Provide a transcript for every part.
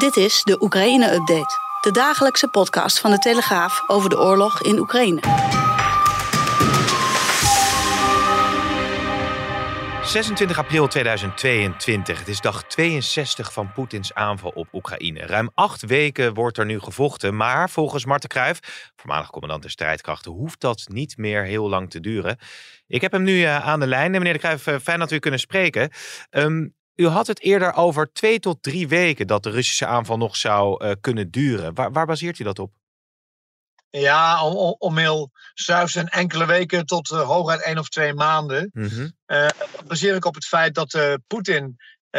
Dit is de Oekraïne-update. De dagelijkse podcast van de Telegraaf over de oorlog in Oekraïne. 26 april 2022. Het is dag 62 van Poetins aanval op Oekraïne. Ruim acht weken wordt er nu gevochten. Maar volgens Marten Kruijf, voormalig commandant der strijdkrachten, hoeft dat niet meer heel lang te duren. Ik heb hem nu uh, aan de lijn. Meneer de Kruijf, uh, fijn dat we u kunnen spreken. Um, u had het eerder over twee tot drie weken dat de Russische aanval nog zou uh, kunnen duren. Waar, waar baseert u dat op? Ja, om, om heel en enkele weken tot uh, hooguit één of twee maanden. Mm -hmm. uh, baseer ik op het feit dat Poetin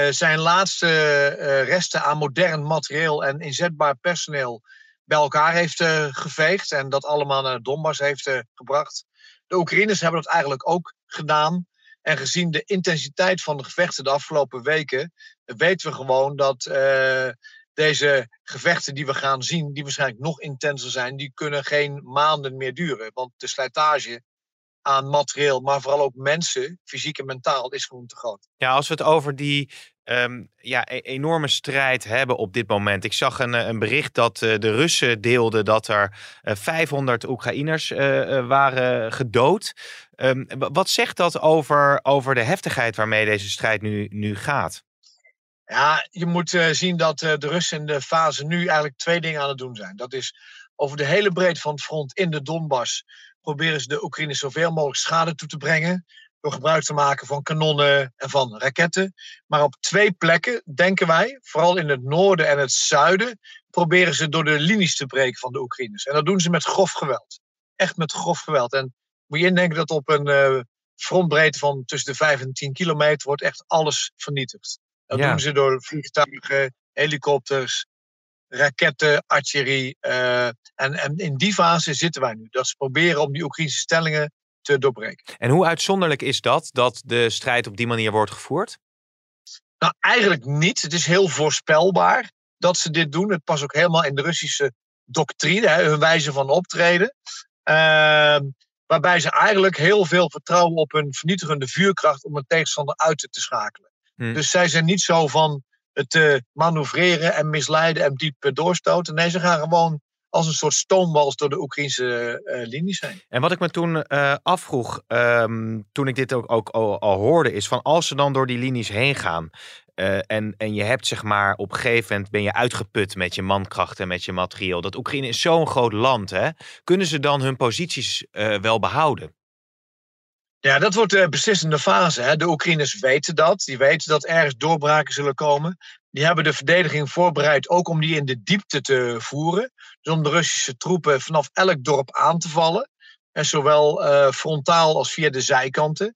zijn laatste resten aan modern materieel en inzetbaar personeel bij elkaar heeft geveegd. En dat allemaal naar Donbass heeft gebracht. De Oekraïners hebben dat eigenlijk ook gedaan. En gezien de intensiteit van de gevechten de afgelopen weken, weten we gewoon dat deze gevechten die we gaan zien, die waarschijnlijk nog intenser zijn, die kunnen geen maanden meer duren. Want de slijtage aan materieel, maar vooral ook mensen, fysiek en mentaal, is gewoon te groot. Ja, als we het over die um, ja, e enorme strijd hebben op dit moment. Ik zag een, een bericht dat uh, de Russen deelden dat er uh, 500 Oekraïners waren gedood. Um, wat zegt dat over, over de heftigheid waarmee deze strijd nu, nu gaat? Ja, je moet zien dat de Russen in de fase nu eigenlijk twee dingen aan het doen zijn. Dat is over de hele breedte van het front in de Donbass proberen ze de Oekraïners zoveel mogelijk schade toe te brengen. Door gebruik te maken van kanonnen en van raketten. Maar op twee plekken, denken wij, vooral in het noorden en het zuiden, proberen ze door de linies te breken van de Oekraïners. En dat doen ze met grof geweld. Echt met grof geweld. En moet je indenken dat op een uh, frontbreedte van tussen de 5 en 10 kilometer wordt echt alles vernietigd. Dat ja. doen ze door vliegtuigen, helikopters, raketten, artillerie. Uh, en, en in die fase zitten wij nu. Dat ze proberen om die Oekraïnse stellingen te doorbreken. En hoe uitzonderlijk is dat, dat de strijd op die manier wordt gevoerd? Nou, eigenlijk niet. Het is heel voorspelbaar dat ze dit doen. Het past ook helemaal in de Russische doctrine, hè, hun wijze van optreden. Uh, waarbij ze eigenlijk heel veel vertrouwen op hun vernietigende vuurkracht om een tegenstander uit te schakelen. Hmm. Dus zij zijn niet zo van het uh, manoeuvreren en misleiden en diep doorstoten. Nee, ze gaan gewoon als een soort stoomwals door de Oekraïnse uh, linies heen. En wat ik me toen uh, afvroeg, um, toen ik dit ook, ook al, al, hoorde, is van als ze dan door die linies heen gaan. Uh, en, en je hebt zeg maar op een gegeven moment ben je uitgeput met je mankracht en met je materieel. Dat Oekraïne is zo'n groot land, hè? Kunnen ze dan hun posities wel behouden? Ja, dat wordt de beslissende fase. Hè. De Oekraïners weten dat. Die weten dat ergens doorbraken zullen komen. Die hebben de verdediging voorbereid ook om die in de diepte te voeren. Om de Russische troepen vanaf elk dorp aan te vallen. En zowel uh, frontaal als via de zijkanten.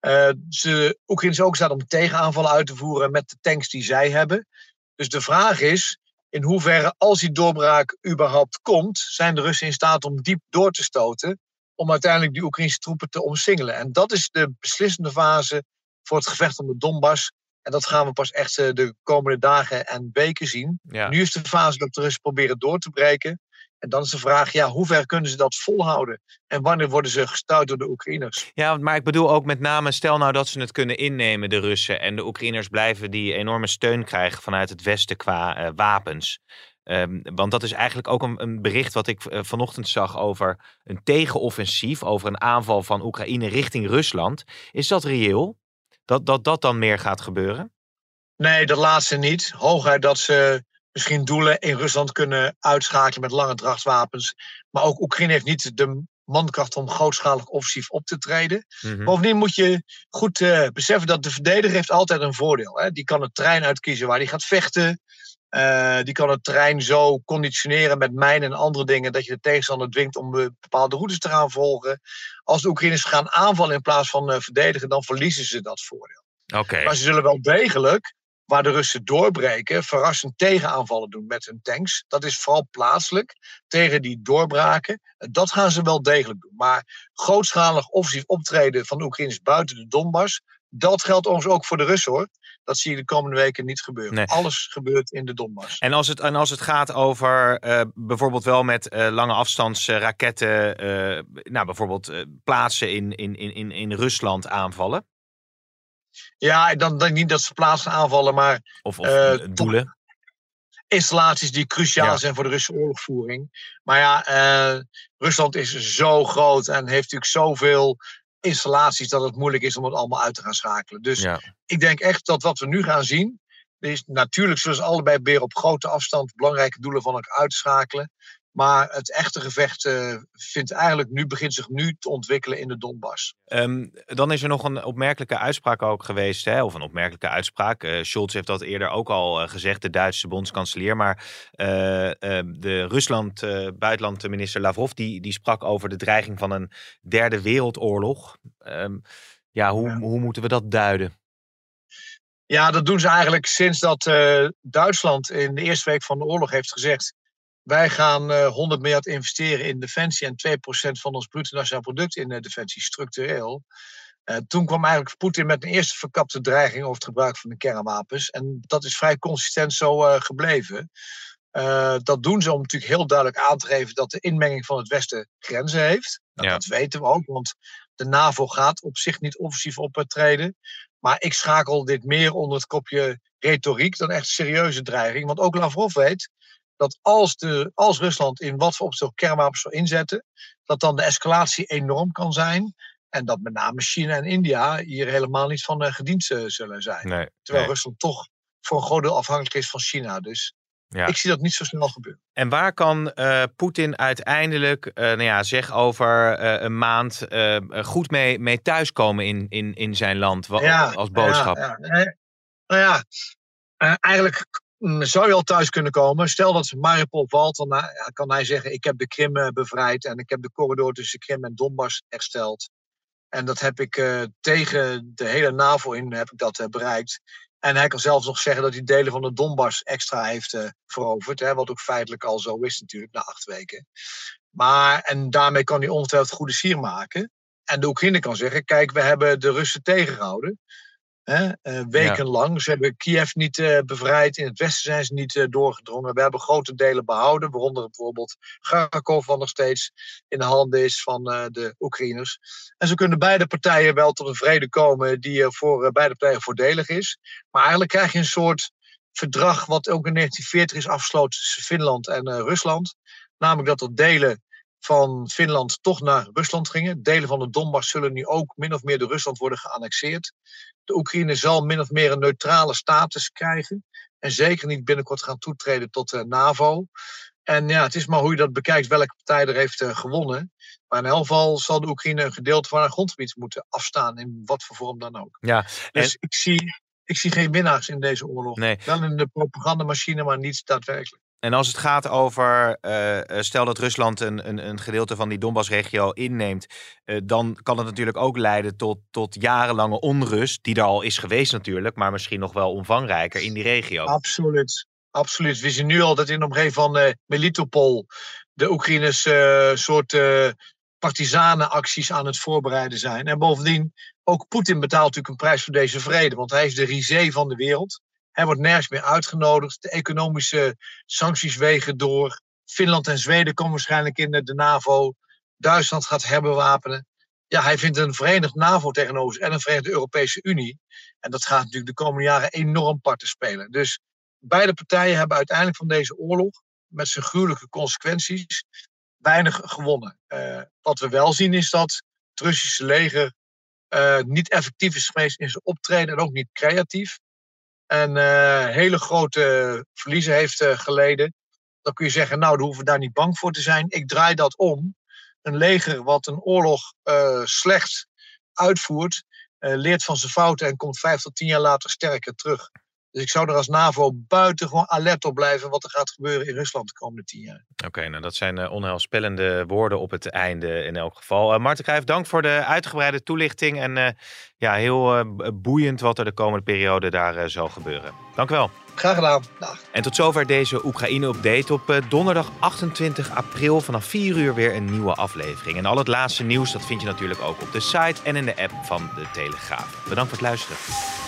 Uh, ze, Oekraïne is ook staat om tegenaanvallen uit te voeren met de tanks die zij hebben. Dus de vraag is in hoeverre, als die doorbraak überhaupt komt, zijn de Russen in staat om diep door te stoten om uiteindelijk die Oekraïnse troepen te omsingelen. En dat is de beslissende fase voor het gevecht om de Donbass. En dat gaan we pas echt eh, de komende dagen en weken zien. Ja. Nu is de fase dat de Russen proberen door te breken. En dan is de vraag, ja, hoe ver kunnen ze dat volhouden? En wanneer worden ze gestuurd door de Oekraïners? Ja, maar ik bedoel ook met name, stel nou dat ze het kunnen innemen, de Russen. En de Oekraïners blijven die enorme steun krijgen vanuit het Westen qua uh, wapens. Um, want dat is eigenlijk ook een, een bericht wat ik uh, vanochtend zag over een tegenoffensief, over een aanval van Oekraïne richting Rusland. Is dat reëel? Dat dat, dat dan meer gaat gebeuren? Nee, dat laatste niet. Hooguit dat ze misschien doelen in Rusland kunnen uitschakelen met lange drachtwapens. Maar ook Oekraïne heeft niet de mankracht om grootschalig offensief op te treden. Mm -hmm. Bovendien moet je goed uh, beseffen dat de verdediger heeft altijd een voordeel. Hè? Die kan het trein uitkiezen waar hij gaat vechten. Uh, die kan het terrein zo conditioneren met mijnen en andere dingen dat je de tegenstander dwingt om bepaalde routes te gaan volgen. Als de Oekraïners gaan aanvallen in plaats van uh, verdedigen, dan verliezen ze dat voordeel. Okay. Maar ze zullen wel degelijk waar de Russen doorbreken, verrassend tegenaanvallen doen met hun tanks. Dat is vooral plaatselijk tegen die doorbraken. Dat gaan ze wel degelijk doen. Maar grootschalig offensief optreden van de Oekraïners buiten de Donbass, dat geldt overigens ook voor de Russen hoor. Dat zie je de komende weken niet gebeuren. Alles gebeurt in de Donbass. En als het, en als het gaat over uh, bijvoorbeeld wel met uh, lange afstandsraketten, uh, nou bijvoorbeeld plaatsen in, in, in, in Rusland aanvallen? Ja, dan denk ik niet dat ze plaatsen aanvallen, maar. Of, of doelen. Installaties die cruciaal zijn voor de Russische oorlogvoering. Maar ja, Rusland is zo groot en heeft natuurlijk zoveel installaties dat het moeilijk is om het allemaal uit te gaan schakelen. Dus ik denk echt dat wat we nu gaan zien, is natuurlijk zullen ze allebei weer op grote afstand belangrijke doelen van elkaar uitschakelen. Maar het echte gevecht uh, vindt eigenlijk nu, begint zich nu te ontwikkelen in de Donbass. Um, dan is er nog een opmerkelijke uitspraak ook geweest, hè? of een opmerkelijke uitspraak. Uh, Scholz heeft dat eerder ook al uh, gezegd, de Duitse bondskanselier. Maar ehm, de Rusland, buitenlandminister Lavrov, die, die sprak over de dreiging van een derde wereldoorlog. Um, ja, hoe, ja. hoe moeten we dat duiden? Ja, dat doen ze eigenlijk sinds dat Duitsland in de eerste week van de oorlog heeft gezegd wij gaan uh, eh, 100 miljard investeren in defensie en 2% van ons bruto nationaal product in uh, defensie structureel. Uh, toen kwam eigenlijk Poetin met een eerste verkapte dreiging over het gebruik van de kernwapens. En dat is vrij consistent zo gebleven. dat doen ze om natuurlijk heel duidelijk aan te geven dat de inmenging van het Westen grenzen heeft. Nou, Dat weten we ook, want de NAVO gaat op zich niet offensief optreden. Maar ik schakel dit meer onder het kopje retoriek dan echt serieuze dreiging. Want ook Lavrov weet dat als, de, als Rusland in wat voor opzicht kernwapens zou inzetten, dat dan de escalatie enorm kan zijn. En dat met name China en India hier helemaal niet van uh, gediend zullen zijn. Terwijl Rusland toch voor een groot deel afhankelijk is van China. Dus ja. ik zie dat niet zo snel gebeuren. En waar kan uh, Poetin uiteindelijk, uh, nou ja, zeg over een maand, goed mee, mee thuiskomen in, in, in zijn land ja, als boodschap? Ja, nou ja, eigenlijk zou je al thuis kunnen komen. Stel dat Mariupol valt, dan eh, kan hij zeggen: Ik heb de Krim eh, bevrijd en ik heb de corridor tussen Krim en Donbass hersteld. En dat heb ik uh, tegen de hele NAVO in heb ik dat bereikt. En hij kan zelfs nog zeggen dat hij delen van de Donbass extra heeft veroverd. Hè, wat ook feitelijk al zo is natuurlijk, na acht weken. Maar, en daarmee kan hij ongetwijfeld goede sier maken. En de Oekraïne kan zeggen, kijk, we hebben de Russen tegengehouden. Hè, uh, wekenlang. Ze hebben Kiev niet uh, bevrijd. In het westen zijn ze niet uh, doorgedrongen. We hebben grote delen behouden. Waaronder bijvoorbeeld Kharkov, wat nog steeds in de handen is van de Oekraïners. En zo kunnen beide partijen wel tot een vrede komen die voor beide partijen voordelig is. Maar eigenlijk krijg je een soort verdrag wat ook in 1940 is afgesloten tussen Finland en Rusland. Namelijk dat er delen van Finland toch naar Rusland gingen. Delen van de Donbass zullen nu ook min of meer door Rusland worden geannexeerd. De Oekraïne zal min of meer een neutrale status krijgen. En zeker niet binnenkort gaan toetreden tot de NAVO. En ja, het is maar hoe je dat bekijkt, welke partij er heeft uh, gewonnen. Maar in elk geval zal de Oekraïne een gedeelte van haar grondgebied moeten afstaan, in wat voor vorm dan ook. Ja, dus ik, zie, ik zie geen winnaars in deze oorlog. Nee. Wel in de propagandamachine, maar niet daadwerkelijk. En als het gaat over, uh, stel dat Rusland een, een, een, gedeelte van die Donbass-regio inneemt, uh, dan kan het natuurlijk ook leiden tot, tot jarenlange onrust, die er al is geweest natuurlijk, maar misschien nog wel omvangrijker in die regio. Absoluut, absoluut. We zien nu al dat in de omgeving van uh, Melitopol de Oekraïners soort partisanenacties aan het voorbereiden zijn. En bovendien, ook Poetin betaalt natuurlijk een prijs voor deze vrede, want hij is de risée van de wereld. Hij wordt nergens meer uitgenodigd. De economische sancties wegen door. Finland en Zweden komen waarschijnlijk in de NAVO. Duitsland gaat herbewapenen. Ja, hij vindt een verenigd NAVO tegenover en een verenigde Europese Unie. En dat gaat natuurlijk de komende jaren enorm parten spelen. Dus beide partijen hebben uiteindelijk van deze oorlog, met zijn gruwelijke consequenties, weinig gewonnen. Uh, wat we wel zien is dat het Russische leger uh, niet effectief is geweest in zijn optreden en ook niet creatief en uh, hele grote verliezen heeft uh, geleden. Dan kun je zeggen, nou, dan hoeven we daar niet bang voor te zijn. Ik draai dat om. Een leger wat een oorlog uh, slecht uitvoert, leert van zijn fouten en komt vijf tot tien jaar later sterker terug. Dus ik zou er als NAVO buitengewoon alert op blijven wat er gaat gebeuren in Rusland de komende tien jaar. Oké, nou dat zijn uh, onheilspellende woorden op het einde in elk geval. Uh, Marten Cruijff, dank voor de uitgebreide toelichting. En uh, ja, heel boeiend wat er de komende periode daar zal gebeuren. Dank u wel. Graag gedaan. Dag. En tot zover deze Oekraïne-update. Op donderdag 28 april vanaf 4 uur weer een nieuwe aflevering. En al het laatste nieuws dat vind je natuurlijk ook op de site en in de app van de Telegraaf. Bedankt voor het luisteren.